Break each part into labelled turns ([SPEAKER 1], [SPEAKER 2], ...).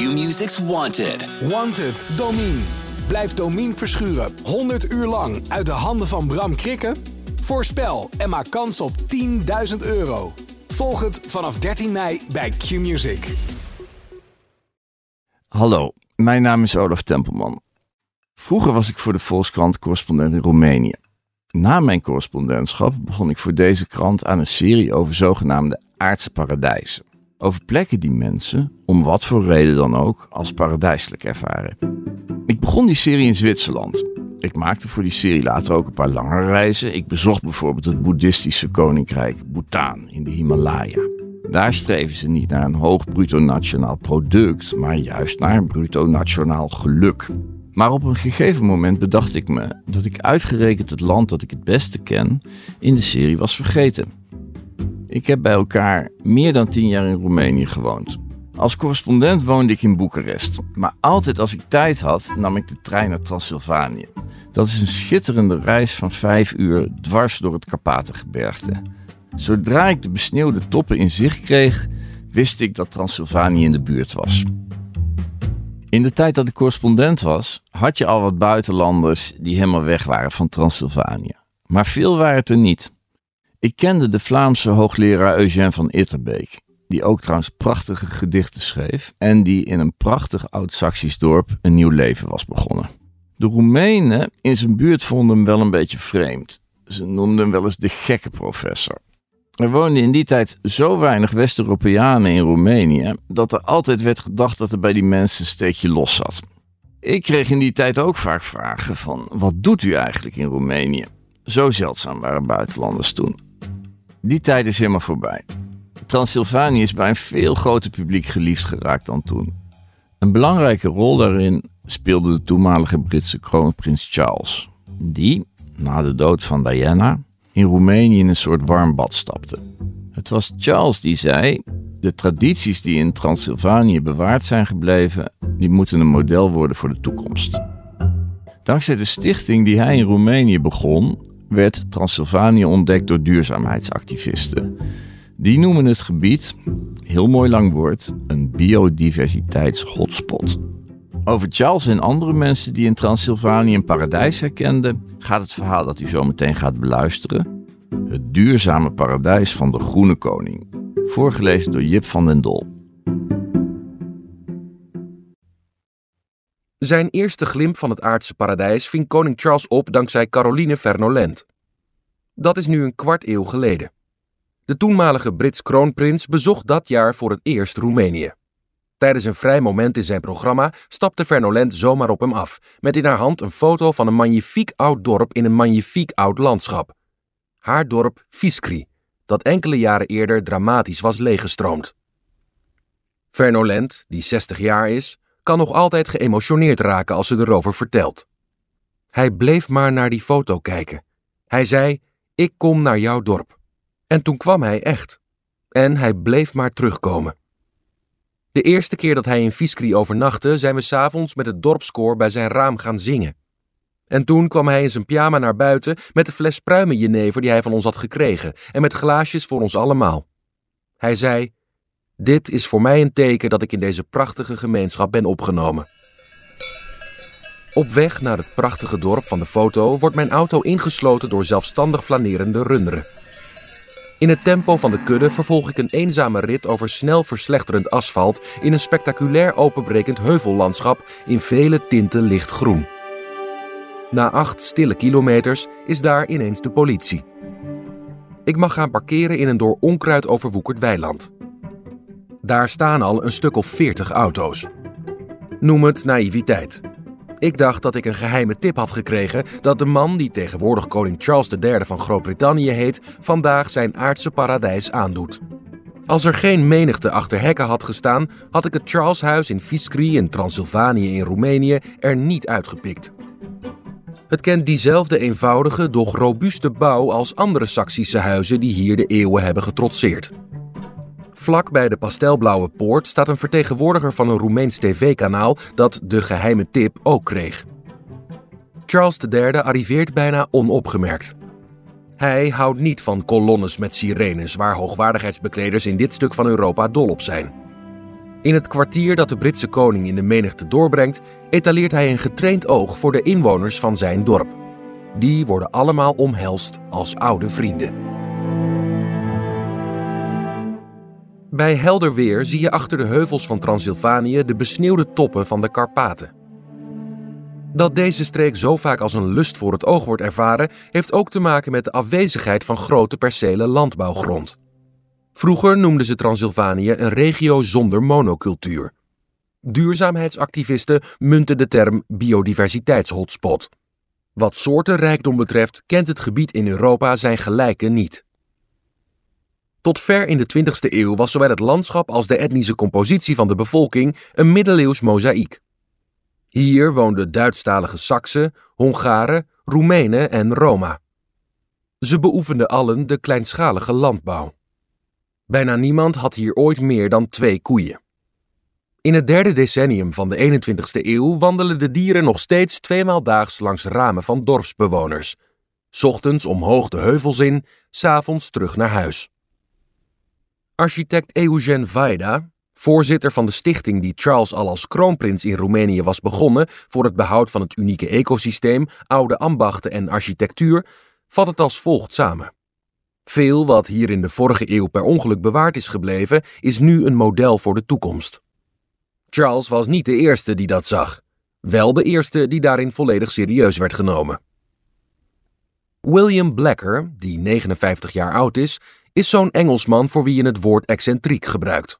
[SPEAKER 1] Q-Music's Wanted.
[SPEAKER 2] Wanted, Domine. Blijf Domine verschuren 100 uur lang uit de handen van Bram Krikken? Voorspel en maak kans op 10.000 euro. Volg het vanaf 13 mei bij Q-Music.
[SPEAKER 3] Hallo, mijn naam is Olaf Tempelman. Vroeger was ik voor de Volkskrant correspondent in Roemenië. Na mijn correspondentschap begon ik voor deze krant aan een serie over zogenaamde aardse paradijzen. Over plekken die mensen, om wat voor reden dan ook, als paradijselijk ervaren. Ik begon die serie in Zwitserland. Ik maakte voor die serie later ook een paar langere reizen. Ik bezocht bijvoorbeeld het boeddhistische koninkrijk Bhutan in de Himalaya. Daar streven ze niet naar een hoog bruto nationaal product, maar juist naar een bruto nationaal geluk. Maar op een gegeven moment bedacht ik me dat ik uitgerekend het land dat ik het beste ken in de serie was vergeten. Ik heb bij elkaar meer dan tien jaar in Roemenië gewoond. Als correspondent woonde ik in Boekarest, maar altijd als ik tijd had nam ik de trein naar Transylvanië. Dat is een schitterende reis van vijf uur dwars door het Karpatengebergte. Zodra ik de besneeuwde toppen in zicht kreeg, wist ik dat Transylvanië in de buurt was. In de tijd dat ik correspondent was, had je al wat buitenlanders die helemaal weg waren van Transylvanië. Maar veel waren het er niet. Ik kende de Vlaamse hoogleraar Eugène van Itterbeek, die ook trouwens prachtige gedichten schreef en die in een prachtig oud-Saxisch dorp een nieuw leven was begonnen. De Roemenen in zijn buurt vonden hem wel een beetje vreemd. Ze noemden hem wel eens de gekke professor. Er woonden in die tijd zo weinig West-Europeanen in Roemenië dat er altijd werd gedacht dat er bij die mensen een steekje los zat. Ik kreeg in die tijd ook vaak vragen van wat doet u eigenlijk in Roemenië? Zo zeldzaam waren buitenlanders toen. Die tijd is helemaal voorbij. Transylvanië is bij een veel groter publiek geliefd geraakt dan toen. Een belangrijke rol daarin speelde de toenmalige Britse kroonprins Charles, die, na de dood van Diana, in Roemenië in een soort warm bad stapte. Het was Charles die zei: De tradities die in Transylvanië bewaard zijn gebleven, die moeten een model worden voor de toekomst. Dankzij de stichting die hij in Roemenië begon, werd Transylvanië ontdekt door duurzaamheidsactivisten. Die noemen het gebied, heel mooi lang woord, een biodiversiteitshotspot. Over Charles en andere mensen die in Transylvanië een paradijs herkenden, gaat het verhaal dat u zo meteen gaat beluisteren. Het duurzame paradijs van de Groene Koning. Voorgelezen door Jip van den Dol.
[SPEAKER 4] Zijn eerste glimp van het aardse paradijs ving koning Charles op dankzij Caroline Vernolent. Dat is nu een kwart eeuw geleden. De toenmalige Brits kroonprins bezocht dat jaar voor het eerst Roemenië. Tijdens een vrij moment in zijn programma stapte Vernolent zomaar op hem af, met in haar hand een foto van een magnifiek oud dorp in een magnifiek oud landschap. Haar dorp Fiskri, dat enkele jaren eerder dramatisch was leeggestroomd. Vernolent, die 60 jaar is, kan nog altijd geëmotioneerd raken als ze erover vertelt. Hij bleef maar naar die foto kijken. Hij zei: Ik kom naar jouw dorp. En toen kwam hij echt. En hij bleef maar terugkomen. De eerste keer dat hij in Fiskri overnachtte, zijn we s'avonds met het dorpskoor bij zijn raam gaan zingen. En toen kwam hij in zijn pyjama naar buiten met de fles pruimenjenever die hij van ons had gekregen en met glaasjes voor ons allemaal. Hij zei: Dit is voor mij een teken dat ik in deze prachtige gemeenschap ben opgenomen. Op weg naar het prachtige dorp van de foto wordt mijn auto ingesloten door zelfstandig flanerende runderen. In het tempo van de kudde vervolg ik een eenzame rit over snel verslechterend asfalt in een spectaculair openbrekend heuvellandschap in vele tinten lichtgroen. Na acht stille kilometers is daar ineens de politie. Ik mag gaan parkeren in een door onkruid overwoekerd weiland. Daar staan al een stuk of veertig auto's. Noem het naïviteit. Ik dacht dat ik een geheime tip had gekregen dat de man die tegenwoordig koning Charles III van Groot-Brittannië heet, vandaag zijn aardse paradijs aandoet. Als er geen menigte achter hekken had gestaan, had ik het Charleshuis in Fiskri in Transylvanië in Roemenië er niet uitgepikt. Het kent diezelfde eenvoudige, doch robuuste bouw als andere Saksische huizen die hier de eeuwen hebben getrotseerd. Vlak bij de pastelblauwe poort staat een vertegenwoordiger van een Roemeens tv-kanaal dat de geheime tip ook kreeg. Charles III arriveert bijna onopgemerkt. Hij houdt niet van kolonnes met sirenes waar hoogwaardigheidsbekleders in dit stuk van Europa dol op zijn. In het kwartier dat de Britse koning in de menigte doorbrengt, etaleert hij een getraind oog voor de inwoners van zijn dorp. Die worden allemaal omhelst als oude vrienden. Bij helder weer zie je achter de heuvels van Transylvanië de besneeuwde toppen van de Karpaten. Dat deze streek zo vaak als een lust voor het oog wordt ervaren, heeft ook te maken met de afwezigheid van grote percelen landbouwgrond. Vroeger noemden ze Transylvanië een regio zonder monocultuur. Duurzaamheidsactivisten munten de term biodiversiteitshotspot. Wat soortenrijkdom betreft kent het gebied in Europa zijn gelijken niet. Tot ver in de 20e eeuw was zowel het landschap als de etnische compositie van de bevolking een middeleeuws mozaïek. Hier woonden Duitsstalige Saksen, Hongaren, Roemenen en Roma. Ze beoefenden allen de kleinschalige landbouw. Bijna niemand had hier ooit meer dan twee koeien. In het derde decennium van de 21ste eeuw wandelen de dieren nog steeds tweemaal daags langs ramen van dorpsbewoners. Ochtends omhoog de heuvels in, s'avonds terug naar huis. Architect Eugen Vaida, voorzitter van de stichting die Charles al als kroonprins in Roemenië was begonnen voor het behoud van het unieke ecosysteem, oude ambachten en architectuur, vat het als volgt samen. Veel wat hier in de vorige eeuw per ongeluk bewaard is gebleven, is nu een model voor de toekomst. Charles was niet de eerste die dat zag, wel de eerste die daarin volledig serieus werd genomen. William Blacker, die 59 jaar oud is, is zo'n Engelsman voor wie je het woord excentriek gebruikt.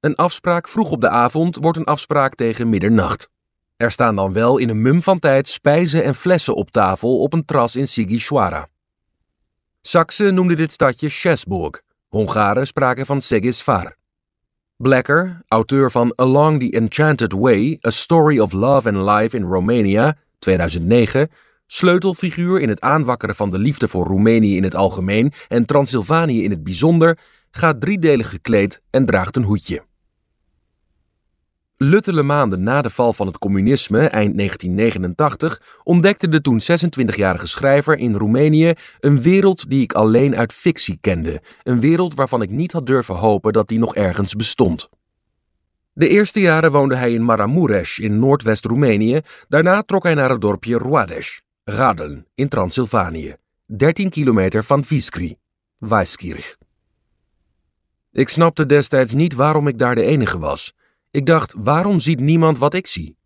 [SPEAKER 4] Een afspraak vroeg op de avond wordt een afspraak tegen middernacht. Er staan dan wel in een mum van tijd spijzen en flessen op tafel op een tras in Sighishuara. Saksen noemden dit stadje Schesburg. Hongaren spraken van Segisvar. Blacker, auteur van Along the Enchanted Way: A Story of Love and Life in Romania, 2009, sleutelfiguur in het aanwakkeren van de liefde voor Roemenië in het algemeen en Transylvanië in het bijzonder, gaat driedelig gekleed en draagt een hoedje. Luttele maanden na de val van het communisme, eind 1989, ontdekte de toen 26-jarige schrijver in Roemenië een wereld die ik alleen uit fictie kende, een wereld waarvan ik niet had durven hopen dat die nog ergens bestond. De eerste jaren woonde hij in Maramuresh in noordwest-Roemenië, daarna trok hij naar het dorpje Roades, Radeln, in Transylvanië, 13 kilometer van Viskri, Weiskirch. Ik snapte destijds niet waarom ik daar de enige was. Ik dacht, waarom ziet niemand wat ik zie?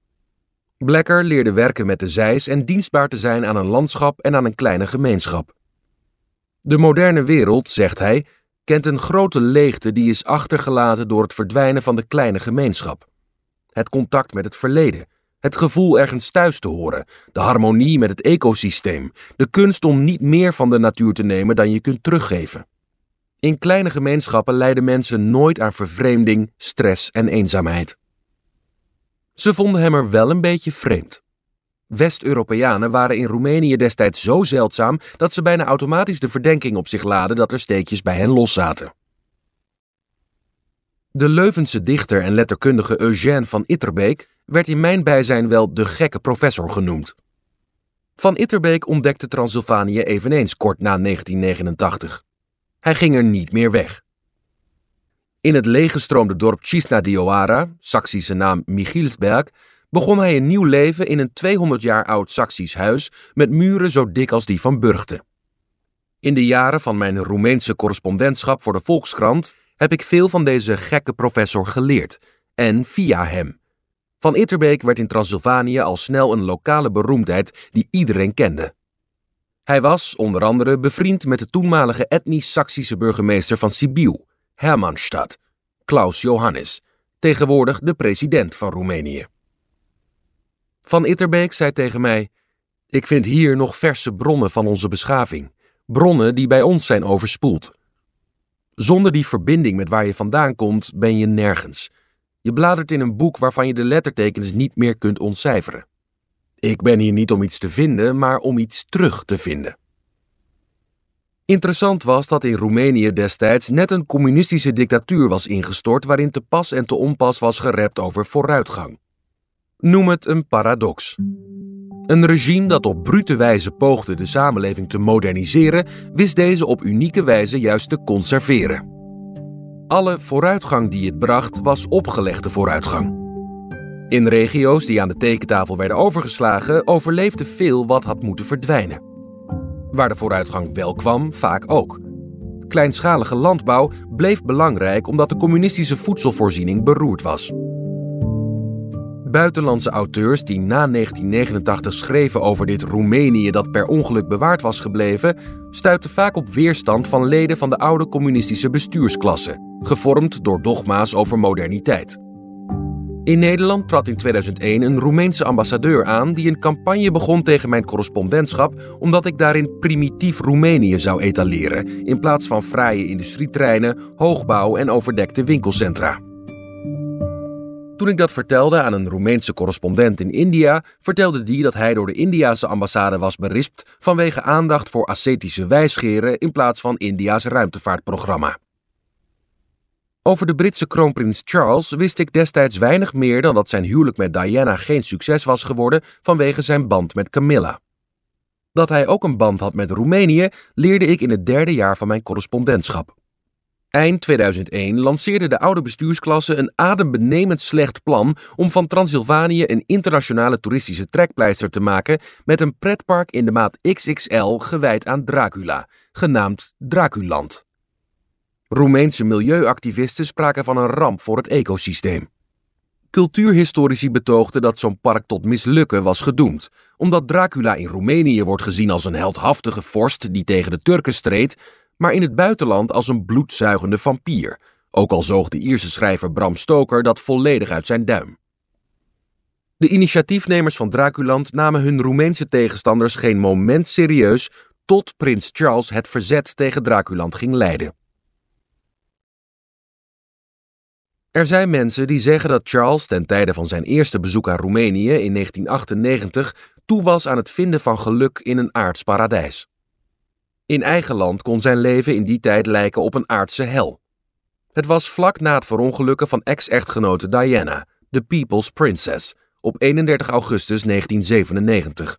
[SPEAKER 4] Blekker leerde werken met de zeis en dienstbaar te zijn aan een landschap en aan een kleine gemeenschap. De moderne wereld, zegt hij, kent een grote leegte die is achtergelaten door het verdwijnen van de kleine gemeenschap. Het contact met het verleden, het gevoel ergens thuis te horen, de harmonie met het ecosysteem, de kunst om niet meer van de natuur te nemen dan je kunt teruggeven. In kleine gemeenschappen lijden mensen nooit aan vervreemding, stress en eenzaamheid. Ze vonden hem er wel een beetje vreemd. West-Europeanen waren in Roemenië destijds zo zeldzaam dat ze bijna automatisch de verdenking op zich laden dat er steekjes bij hen loszaten. De Leuvense dichter en letterkundige Eugène van Itterbeek werd in mijn bijzijn wel de gekke professor genoemd. Van Itterbeek ontdekte Transylvanië eveneens kort na 1989. Hij ging er niet meer weg. In het leeggestroomde dorp Cisna Dioara, Saksische naam Michielsberg, begon hij een nieuw leven in een 200 jaar oud Saksisch huis met muren zo dik als die van Burgte. In de jaren van mijn Roemeense correspondentschap voor de Volkskrant heb ik veel van deze gekke professor geleerd, en via hem. Van Itterbeek werd in Transylvanië al snel een lokale beroemdheid die iedereen kende. Hij was onder andere bevriend met de toenmalige etnisch-Saksische burgemeester van Sibiu, Hermannstad, Klaus Johannes, tegenwoordig de president van Roemenië. Van Itterbeek zei tegen mij: Ik vind hier nog verse bronnen van onze beschaving, bronnen die bij ons zijn overspoeld. Zonder die verbinding met waar je vandaan komt, ben je nergens. Je bladert in een boek waarvan je de lettertekens niet meer kunt ontcijferen. Ik ben hier niet om iets te vinden, maar om iets terug te vinden. Interessant was dat in Roemenië destijds net een communistische dictatuur was ingestort waarin te pas en te onpas was gerept over vooruitgang. Noem het een paradox. Een regime dat op brute wijze poogde de samenleving te moderniseren, wist deze op unieke wijze juist te conserveren. alle vooruitgang die het bracht was opgelegde vooruitgang. In regio's die aan de tekentafel werden overgeslagen, overleefde veel wat had moeten verdwijnen. Waar de vooruitgang wel kwam, vaak ook. Kleinschalige landbouw bleef belangrijk omdat de communistische voedselvoorziening beroerd was. Buitenlandse auteurs die na 1989 schreven over dit Roemenië dat per ongeluk bewaard was gebleven, stuitten vaak op weerstand van leden van de oude communistische bestuursklasse, gevormd door dogma's over moderniteit. In Nederland trad in 2001 een Roemeense ambassadeur aan die een campagne begon tegen mijn correspondentschap omdat ik daarin primitief Roemenië zou etaleren in plaats van fraaie industrietreinen, hoogbouw en overdekte winkelcentra. Toen ik dat vertelde aan een Roemeense correspondent in India, vertelde die dat hij door de Indiase ambassade was berispt vanwege aandacht voor ascetische wijsgeren in plaats van India's ruimtevaartprogramma. Over de Britse kroonprins Charles wist ik destijds weinig meer dan dat zijn huwelijk met Diana geen succes was geworden vanwege zijn band met Camilla. Dat hij ook een band had met Roemenië leerde ik in het derde jaar van mijn correspondentschap. Eind 2001 lanceerde de oude bestuursklasse een adembenemend slecht plan om van Transylvanië een internationale toeristische trekpleister te maken met een pretpark in de maat XXL gewijd aan Dracula, genaamd Draculand. Roemeense milieuactivisten spraken van een ramp voor het ecosysteem. Cultuurhistorici betoogden dat zo'n park tot mislukken was gedoemd, omdat Dracula in Roemenië wordt gezien als een heldhaftige vorst die tegen de Turken streed, maar in het buitenland als een bloedzuigende vampier, ook al zoog de Ierse schrijver Bram Stoker dat volledig uit zijn duim. De initiatiefnemers van Draculand namen hun Roemeense tegenstanders geen moment serieus tot prins Charles het verzet tegen Draculand ging leiden. Er zijn mensen die zeggen dat Charles ten tijde van zijn eerste bezoek aan Roemenië in 1998 toe was aan het vinden van geluk in een aards paradijs. In eigen land kon zijn leven in die tijd lijken op een aardse hel. Het was vlak na het verongelukken van ex-echtgenote Diana, de People's Princess, op 31 augustus 1997.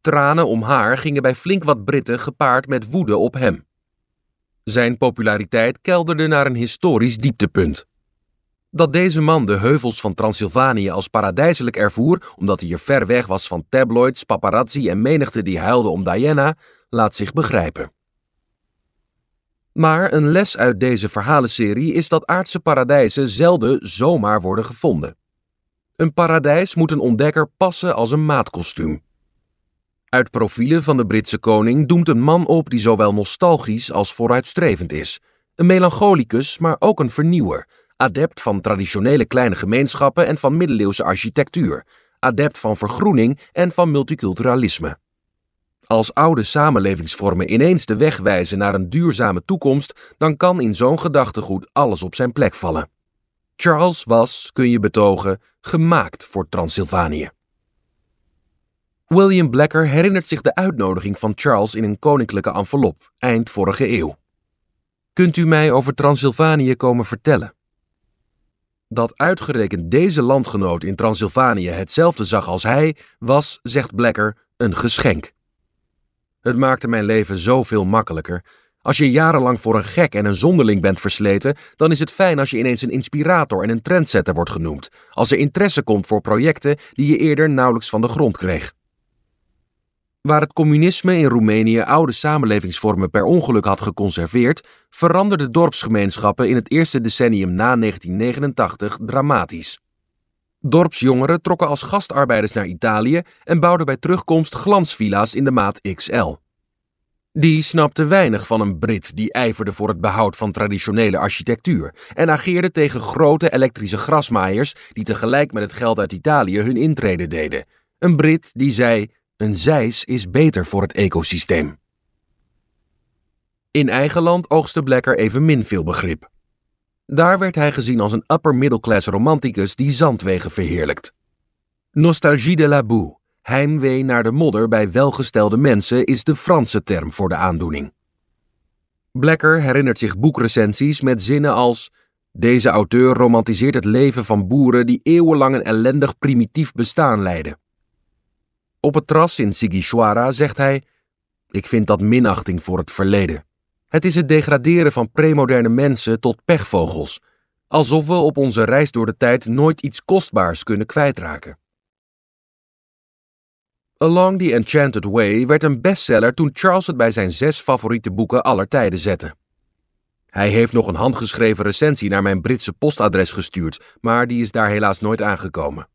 [SPEAKER 4] Tranen om haar gingen bij flink wat Britten gepaard met woede op hem. Zijn populariteit kelderde naar een historisch dieptepunt. Dat deze man de heuvels van Transylvanië als paradijselijk ervoer, omdat hij er ver weg was van tabloids, paparazzi en menigte die huilden om Diana, laat zich begrijpen. Maar een les uit deze verhalenserie is dat aardse paradijzen zelden zomaar worden gevonden. Een paradijs moet een ontdekker passen als een maatkostuum. Uit profielen van de Britse koning doemt een man op die zowel nostalgisch als vooruitstrevend is. Een melancholicus, maar ook een vernieuwer adept van traditionele kleine gemeenschappen en van middeleeuwse architectuur, adept van vergroening en van multiculturalisme. Als oude samenlevingsvormen ineens de weg wijzen naar een duurzame toekomst, dan kan in zo'n gedachtegoed alles op zijn plek vallen. Charles was, kun je betogen, gemaakt voor Transylvanië. William Blacker herinnert zich de uitnodiging van Charles in een koninklijke envelop, eind vorige eeuw. Kunt u mij over Transylvanië komen vertellen? Dat uitgerekend deze landgenoot in Transylvanië hetzelfde zag als hij, was, zegt Blacker, een geschenk. Het maakte mijn leven zoveel makkelijker. Als je jarenlang voor een gek en een zonderling bent versleten, dan is het fijn als je ineens een inspirator en een trendsetter wordt genoemd, als er interesse komt voor projecten die je eerder nauwelijks van de grond kreeg. Waar het communisme in Roemenië oude samenlevingsvormen per ongeluk had geconserveerd, veranderden dorpsgemeenschappen in het eerste decennium na 1989 dramatisch. Dorpsjongeren trokken als gastarbeiders naar Italië en bouwden bij terugkomst glansvilla's in de maat XL. Die snapte weinig van een Brit die ijverde voor het behoud van traditionele architectuur en ageerde tegen grote elektrische grasmaaiers die tegelijk met het geld uit Italië hun intrede deden. Een Brit die zei: een zeis is beter voor het ecosysteem. In eigen land oogste Blekker evenmin veel begrip. Daar werd hij gezien als een upper middle class romanticus die zandwegen verheerlijkt. Nostalgie de la boue, heimwee naar de modder bij welgestelde mensen, is de Franse term voor de aandoening. Blekker herinnert zich boekrecensies met zinnen als: Deze auteur romantiseert het leven van boeren die eeuwenlang een ellendig primitief bestaan leiden. Op het terras in Sigishwara zegt hij: Ik vind dat minachting voor het verleden. Het is het degraderen van premoderne mensen tot pechvogels, alsof we op onze reis door de tijd nooit iets kostbaars kunnen kwijtraken. Along the Enchanted Way werd een bestseller toen Charles het bij zijn zes favoriete boeken aller tijden zette. Hij heeft nog een handgeschreven recensie naar mijn Britse postadres gestuurd, maar die is daar helaas nooit aangekomen.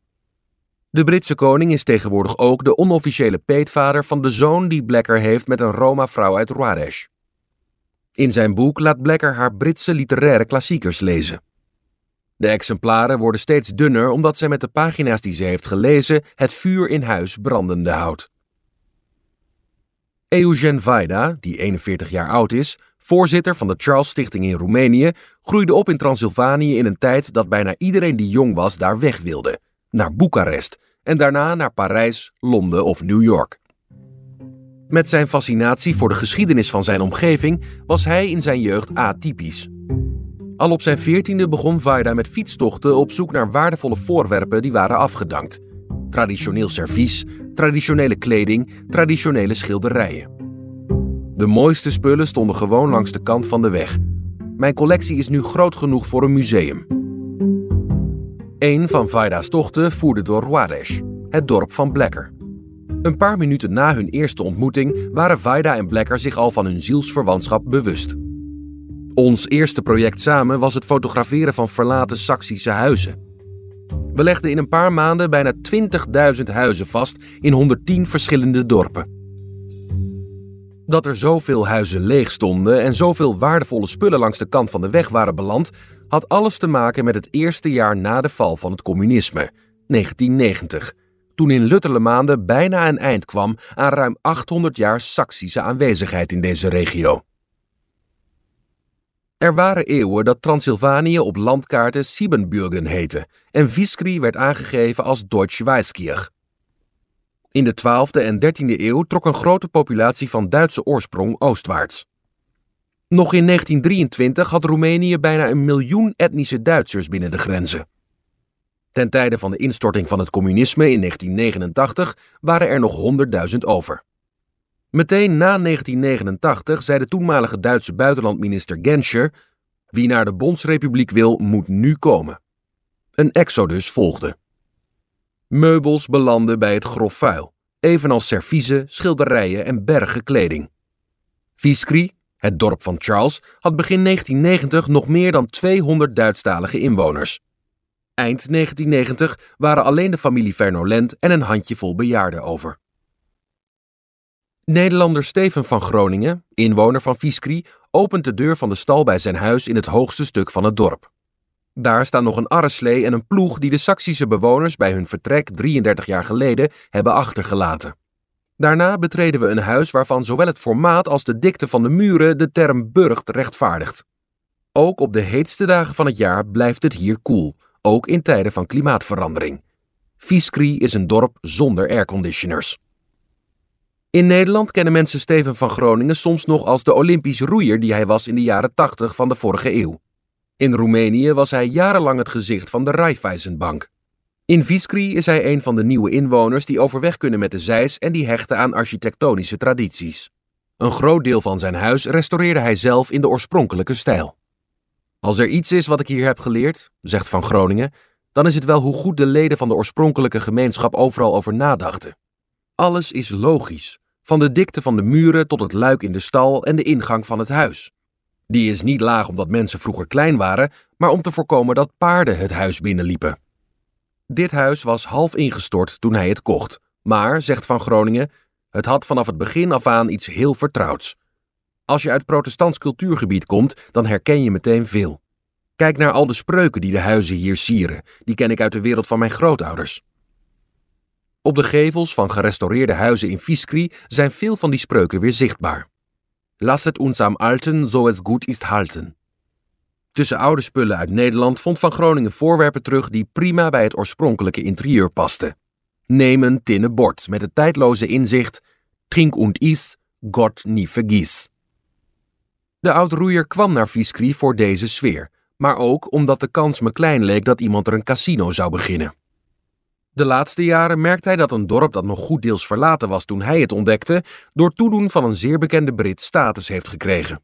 [SPEAKER 4] De Britse koning is tegenwoordig ook de onofficiële peetvader van de zoon die Blacker heeft met een Roma-vrouw uit Ruadesh. In zijn boek laat Blacker haar Britse literaire klassiekers lezen. De exemplaren worden steeds dunner omdat zij met de pagina's die ze heeft gelezen het vuur in huis brandende houdt. Eugen Vaida, die 41 jaar oud is, voorzitter van de Charles Stichting in Roemenië, groeide op in Transylvanië in een tijd dat bijna iedereen die jong was daar weg wilde, naar Boekarest en daarna naar Parijs, Londen of New York. Met zijn fascinatie voor de geschiedenis van zijn omgeving was hij in zijn jeugd atypisch. Al op zijn veertiende begon Vaida met fietstochten op zoek naar waardevolle voorwerpen die waren afgedankt. Traditioneel servies, traditionele kleding, traditionele schilderijen. De mooiste spullen stonden gewoon langs de kant van de weg. Mijn collectie is nu groot genoeg voor een museum. Een van Vaida's tochten voerde door Ruadesh, het dorp van Blekker. Een paar minuten na hun eerste ontmoeting waren Vaida en Blekker zich al van hun zielsverwantschap bewust. Ons eerste project samen was het fotograferen van verlaten Saksische huizen. We legden in een paar maanden bijna 20.000 huizen vast in 110 verschillende dorpen. Dat er zoveel huizen leeg stonden en zoveel waardevolle spullen langs de kant van de weg waren beland, had alles te maken met het eerste jaar na de val van het communisme, 1990, toen in luttele maanden bijna een eind kwam aan ruim 800 jaar Saksische aanwezigheid in deze regio. Er waren eeuwen dat Transylvanië op landkaarten Siebenbürgen heette en Viskri werd aangegeven als Deutsch Weiskirch. In de 12e en 13e eeuw trok een grote populatie van Duitse oorsprong oostwaarts. Nog in 1923 had Roemenië bijna een miljoen etnische Duitsers binnen de grenzen. Ten tijde van de instorting van het communisme in 1989 waren er nog 100.000 over. Meteen na 1989 zei de toenmalige Duitse buitenlandminister Genscher: Wie naar de Bondsrepubliek wil, moet nu komen. Een exodus volgde. Meubels belanden bij het grof vuil, evenals serviezen, schilderijen en bergen kleding. Viskri, het dorp van Charles, had begin 1990 nog meer dan 200 Duitsstalige inwoners. Eind 1990 waren alleen de familie Vernolent en een handjevol bejaarden over. Nederlander Steven van Groningen, inwoner van Viskri, opent de deur van de stal bij zijn huis in het hoogste stuk van het dorp. Daar staan nog een arreslee en een ploeg die de Saksische bewoners bij hun vertrek 33 jaar geleden hebben achtergelaten. Daarna betreden we een huis waarvan zowel het formaat als de dikte van de muren de term burcht rechtvaardigt. Ook op de heetste dagen van het jaar blijft het hier koel, ook in tijden van klimaatverandering. Viskri is een dorp zonder airconditioners. In Nederland kennen mensen Steven van Groningen soms nog als de Olympisch roeier die hij was in de jaren 80 van de vorige eeuw. In Roemenië was hij jarenlang het gezicht van de Raiffeisenbank. In Viskri is hij een van de nieuwe inwoners die overweg kunnen met de zeis en die hechten aan architectonische tradities. Een groot deel van zijn huis restaureerde hij zelf in de oorspronkelijke stijl. Als er iets is wat ik hier heb geleerd, zegt Van Groningen, dan is het wel hoe goed de leden van de oorspronkelijke gemeenschap overal over nadachten. Alles is logisch, van de dikte van de muren tot het luik in de stal en de ingang van het huis. Die is niet laag omdat mensen vroeger klein waren, maar om te voorkomen dat paarden het huis binnenliepen. Dit huis was half ingestort toen hij het kocht, maar, zegt Van Groningen, het had vanaf het begin af aan iets heel vertrouwds. Als je uit protestants cultuurgebied komt, dan herken je meteen veel. Kijk naar al de spreuken die de huizen hier sieren, die ken ik uit de wereld van mijn grootouders. Op de gevels van gerestaureerde huizen in Viskri zijn veel van die spreuken weer zichtbaar. Lasset uns am Alten, so es gut ist halten. Tussen oude spullen uit Nederland vond Van Groningen voorwerpen terug die prima bij het oorspronkelijke interieur pasten. Neem een tinnen bord met het tijdloze inzicht: Trink und is, Gott nie vergiss. De oud-roeier kwam naar Viskri voor deze sfeer, maar ook omdat de kans me klein leek dat iemand er een casino zou beginnen. De laatste jaren merkte hij dat een dorp dat nog goed deels verlaten was toen hij het ontdekte, door toedoen van een zeer bekende Brit status heeft gekregen.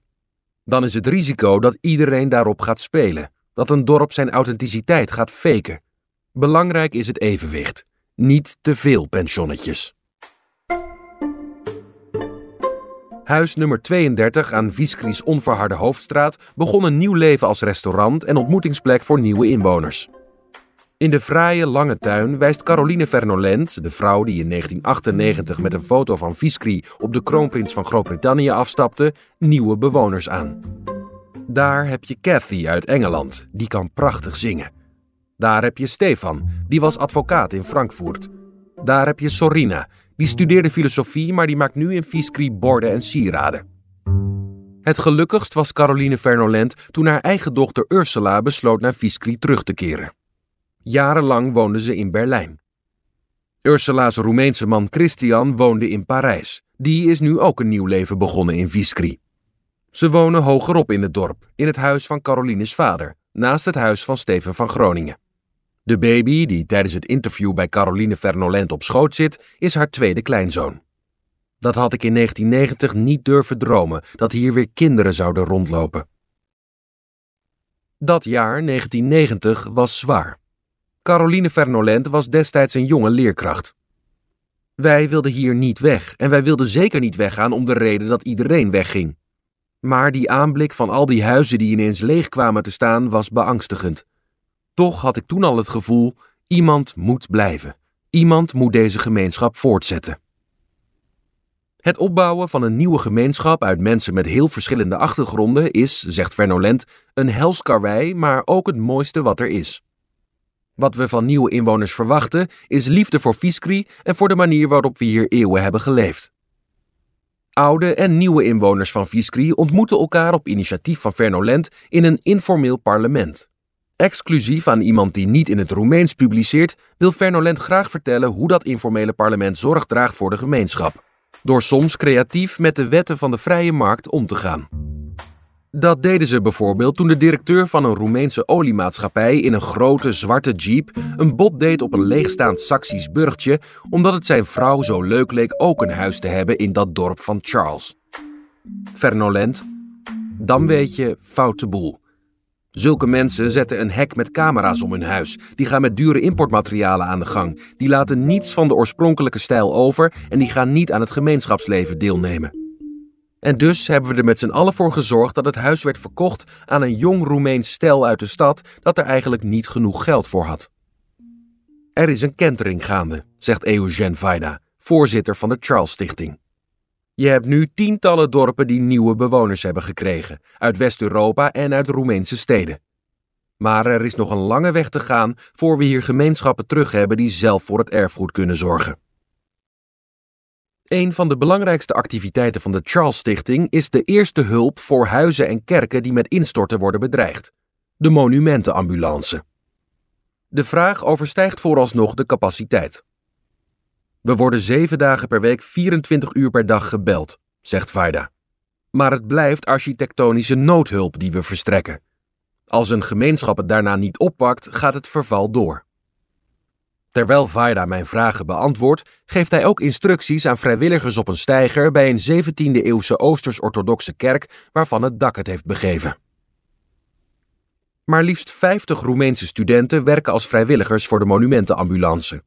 [SPEAKER 4] Dan is het risico dat iedereen daarop gaat spelen, dat een dorp zijn authenticiteit gaat faken. Belangrijk is het evenwicht, niet te veel pensionnetjes. Huis nummer 32 aan Viskries onverharde hoofdstraat begon een nieuw leven als restaurant en ontmoetingsplek voor nieuwe inwoners. In de fraaie lange tuin wijst Caroline Vernolent, de vrouw die in 1998 met een foto van Viskri op de kroonprins van Groot-Brittannië afstapte, nieuwe bewoners aan. Daar heb je Cathy uit Engeland, die kan prachtig zingen. Daar heb je Stefan, die was advocaat in Frankfurt. Daar heb je Sorina, die studeerde filosofie, maar die maakt nu in Viskri borden en sieraden. Het gelukkigst was Caroline Vernolent toen haar eigen dochter Ursula besloot naar Viskri terug te keren. Jarenlang woonde ze in Berlijn. Ursula's Roemeense man Christian woonde in Parijs. Die is nu ook een nieuw leven begonnen in Viskri. Ze wonen hogerop in het dorp, in het huis van Caroline's vader, naast het huis van Steven van Groningen. De baby, die tijdens het interview bij Caroline Vernolent op schoot zit, is haar tweede kleinzoon. Dat had ik in 1990 niet durven dromen, dat hier weer kinderen zouden rondlopen. Dat jaar, 1990, was zwaar. Caroline Vernolent was destijds een jonge leerkracht. Wij wilden hier niet weg en wij wilden zeker niet weggaan om de reden dat iedereen wegging. Maar die aanblik van al die huizen die ineens leeg kwamen te staan was beangstigend. Toch had ik toen al het gevoel: iemand moet blijven. Iemand moet deze gemeenschap voortzetten. Het opbouwen van een nieuwe gemeenschap uit mensen met heel verschillende achtergronden is, zegt Vernolent, een helskarwei, maar ook het mooiste wat er is. Wat we van nieuwe inwoners verwachten is liefde voor Viskri en voor de manier waarop we hier eeuwen hebben geleefd. Oude en nieuwe inwoners van Viskri ontmoeten elkaar op initiatief van Vernolent in een informeel parlement. Exclusief aan iemand die niet in het Roemeens publiceert, wil Vernolent graag vertellen hoe dat informele parlement zorg draagt voor de gemeenschap. Door soms creatief met de wetten van de vrije markt om te gaan. Dat deden ze bijvoorbeeld toen de directeur van een Roemeense oliemaatschappij in een grote zwarte jeep een bod deed op een leegstaand Saxisch burgtje, omdat het zijn vrouw zo leuk leek ook een huis te hebben in dat dorp van Charles. Vernolent. Dan weet je, foute boel. Zulke mensen zetten een hek met camera's om hun huis. Die gaan met dure importmaterialen aan de gang. Die laten niets van de oorspronkelijke stijl over en die gaan niet aan het gemeenschapsleven deelnemen. En dus hebben we er met z'n allen voor gezorgd dat het huis werd verkocht aan een jong Roemeens stel uit de stad dat er eigenlijk niet genoeg geld voor had. Er is een kentering gaande, zegt Eugène Vaida, voorzitter van de Charles Stichting. Je hebt nu tientallen dorpen die nieuwe bewoners hebben gekregen, uit West-Europa en uit Roemeense steden. Maar er is nog een lange weg te gaan voor we hier gemeenschappen terug hebben die zelf voor het erfgoed kunnen zorgen. Een van de belangrijkste activiteiten van de Charles Stichting is de eerste hulp voor huizen en kerken die met instorten worden bedreigd: de monumentenambulance. De vraag overstijgt vooralsnog de capaciteit. We worden zeven dagen per week 24 uur per dag gebeld, zegt Vaida. Maar het blijft architectonische noodhulp die we verstrekken. Als een gemeenschap het daarna niet oppakt, gaat het verval door. Terwijl Vaida mijn vragen beantwoordt, geeft hij ook instructies aan vrijwilligers op een steiger bij een 17e-eeuwse Oosters-orthodoxe kerk waarvan het dak het heeft begeven. Maar liefst 50 Roemeense studenten werken als vrijwilligers voor de monumentenambulance.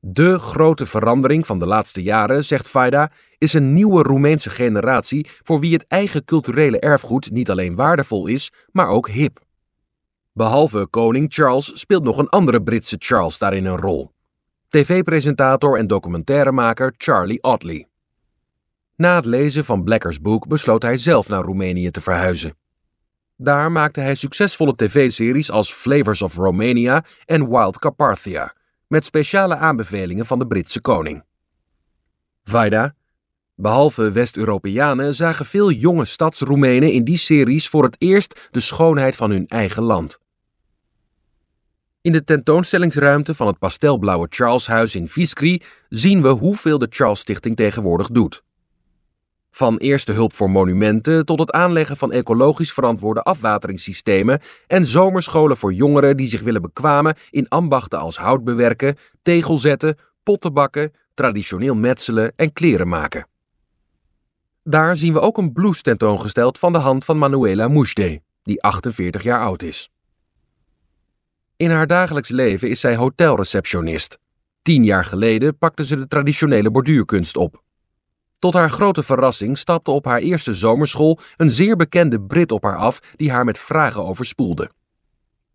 [SPEAKER 4] De grote verandering van de laatste jaren, zegt Vaida, is een nieuwe Roemeense generatie voor wie het eigen culturele erfgoed niet alleen waardevol is, maar ook hip. Behalve koning Charles speelt nog een andere Britse Charles daarin een rol. TV-presentator en documentairemaker Charlie Otley. Na het lezen van Blackers boek besloot hij zelf naar Roemenië te verhuizen. Daar maakte hij succesvolle tv-series als Flavors of Romania en Wild Carpathia, met speciale aanbevelingen van de Britse koning. Vaida, behalve West-Europeanen zagen veel jonge stads-Roemenen in die series voor het eerst de schoonheid van hun eigen land. In de tentoonstellingsruimte van het pastelblauwe Charleshuis in Viskri zien we hoeveel de Charles Stichting tegenwoordig doet. Van eerste hulp voor monumenten tot het aanleggen van ecologisch verantwoorde afwateringssystemen en zomerscholen voor jongeren die zich willen bekwamen in ambachten als hout bewerken, tegel zetten, potten bakken, traditioneel metselen en kleren maken. Daar zien we ook een blues tentoongesteld van de hand van Manuela Mouchde, die 48 jaar oud is. In haar dagelijks leven is zij hotelreceptionist. Tien jaar geleden pakte ze de traditionele borduurkunst op. Tot haar grote verrassing stapte op haar eerste zomerschool een zeer bekende Brit op haar af die haar met vragen overspoelde.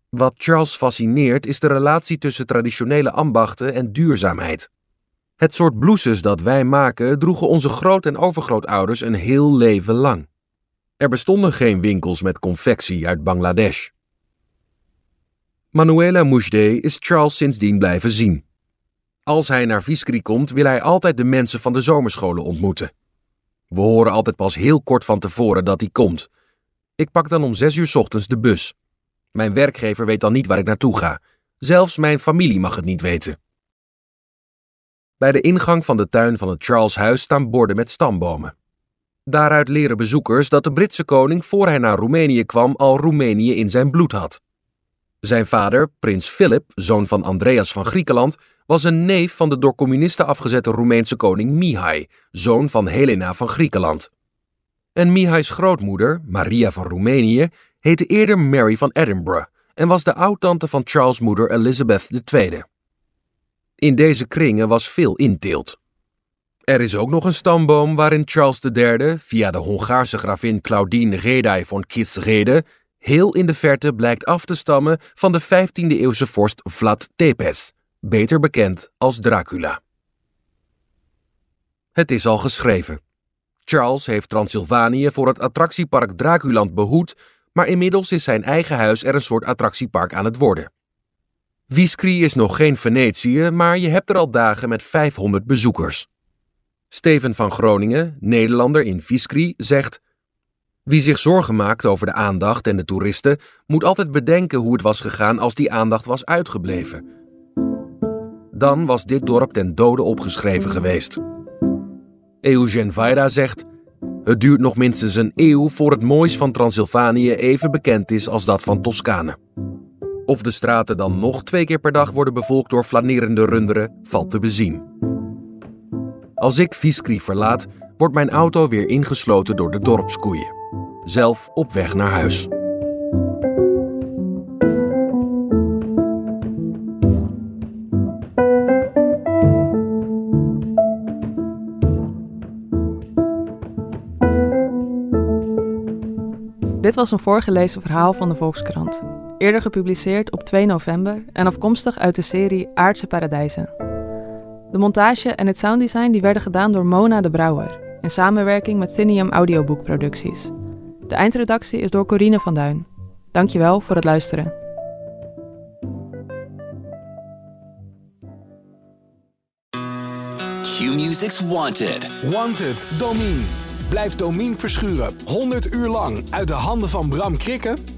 [SPEAKER 4] Wat Charles fascineert is de relatie tussen traditionele ambachten en duurzaamheid. Het soort blouses dat wij maken droegen onze groot- en overgrootouders een heel leven lang. Er bestonden geen winkels met confectie uit Bangladesh. Manuela Mouchde is Charles sindsdien blijven zien. Als hij naar Viskri komt, wil hij altijd de mensen van de zomerscholen ontmoeten. We horen altijd pas heel kort van tevoren dat hij komt. Ik pak dan om zes uur ochtends de bus. Mijn werkgever weet dan niet waar ik naartoe ga. Zelfs mijn familie mag het niet weten. Bij de ingang van de tuin van het Charles-huis staan borden met stambomen. Daaruit leren bezoekers dat de Britse koning voor hij naar Roemenië kwam al Roemenië in zijn bloed had. Zijn vader, prins Philip, zoon van Andreas van Griekenland, was een neef van de door communisten afgezette Roemeense koning Mihai, zoon van Helena van Griekenland. En Mihai's grootmoeder, Maria van Roemenië, heette eerder Mary van Edinburgh en was de oudtante van Charles' moeder Elizabeth II. In deze kringen was veel inteelt. Er is ook nog een stamboom waarin Charles III, via de Hongaarse gravin Claudine Redai von Kiesrede, heel in de verte blijkt af te stammen van de 15e-eeuwse vorst Vlad Tepes, beter bekend als Dracula. Het is al geschreven. Charles heeft Transylvanië voor het attractiepark Draculand behoed, maar inmiddels is zijn eigen huis er een soort attractiepark aan het worden. Viskri is nog geen Venetië, maar je hebt er al dagen met 500 bezoekers. Steven van Groningen, Nederlander in Viskri, zegt: Wie zich zorgen maakt over de aandacht en de toeristen, moet altijd bedenken hoe het was gegaan als die aandacht was uitgebleven. Dan was dit dorp ten dode opgeschreven geweest. Eugen Vaida zegt: Het duurt nog minstens een eeuw voor het moois van Transylvanië even bekend is als dat van Toscane. Of de straten dan nog twee keer per dag worden bevolkt door flanerende runderen, valt te bezien. Als ik Viskri verlaat, wordt mijn auto weer ingesloten door de dorpskoeien. Zelf op weg naar huis.
[SPEAKER 1] Dit was een voorgelezen verhaal van de Volkskrant. Eerder gepubliceerd op 2 november en afkomstig uit de serie Aardse Paradijzen. De montage en het sounddesign die werden gedaan door Mona de Brouwer in samenwerking met Tinium Audioboekproducties. De eindredactie is door Corine van Duin. Dankjewel voor het luisteren.
[SPEAKER 5] Q-Music's Wanted.
[SPEAKER 2] Wanted, Domine. Blijf Domine verschuren 100 uur lang uit de handen van Bram Krikken?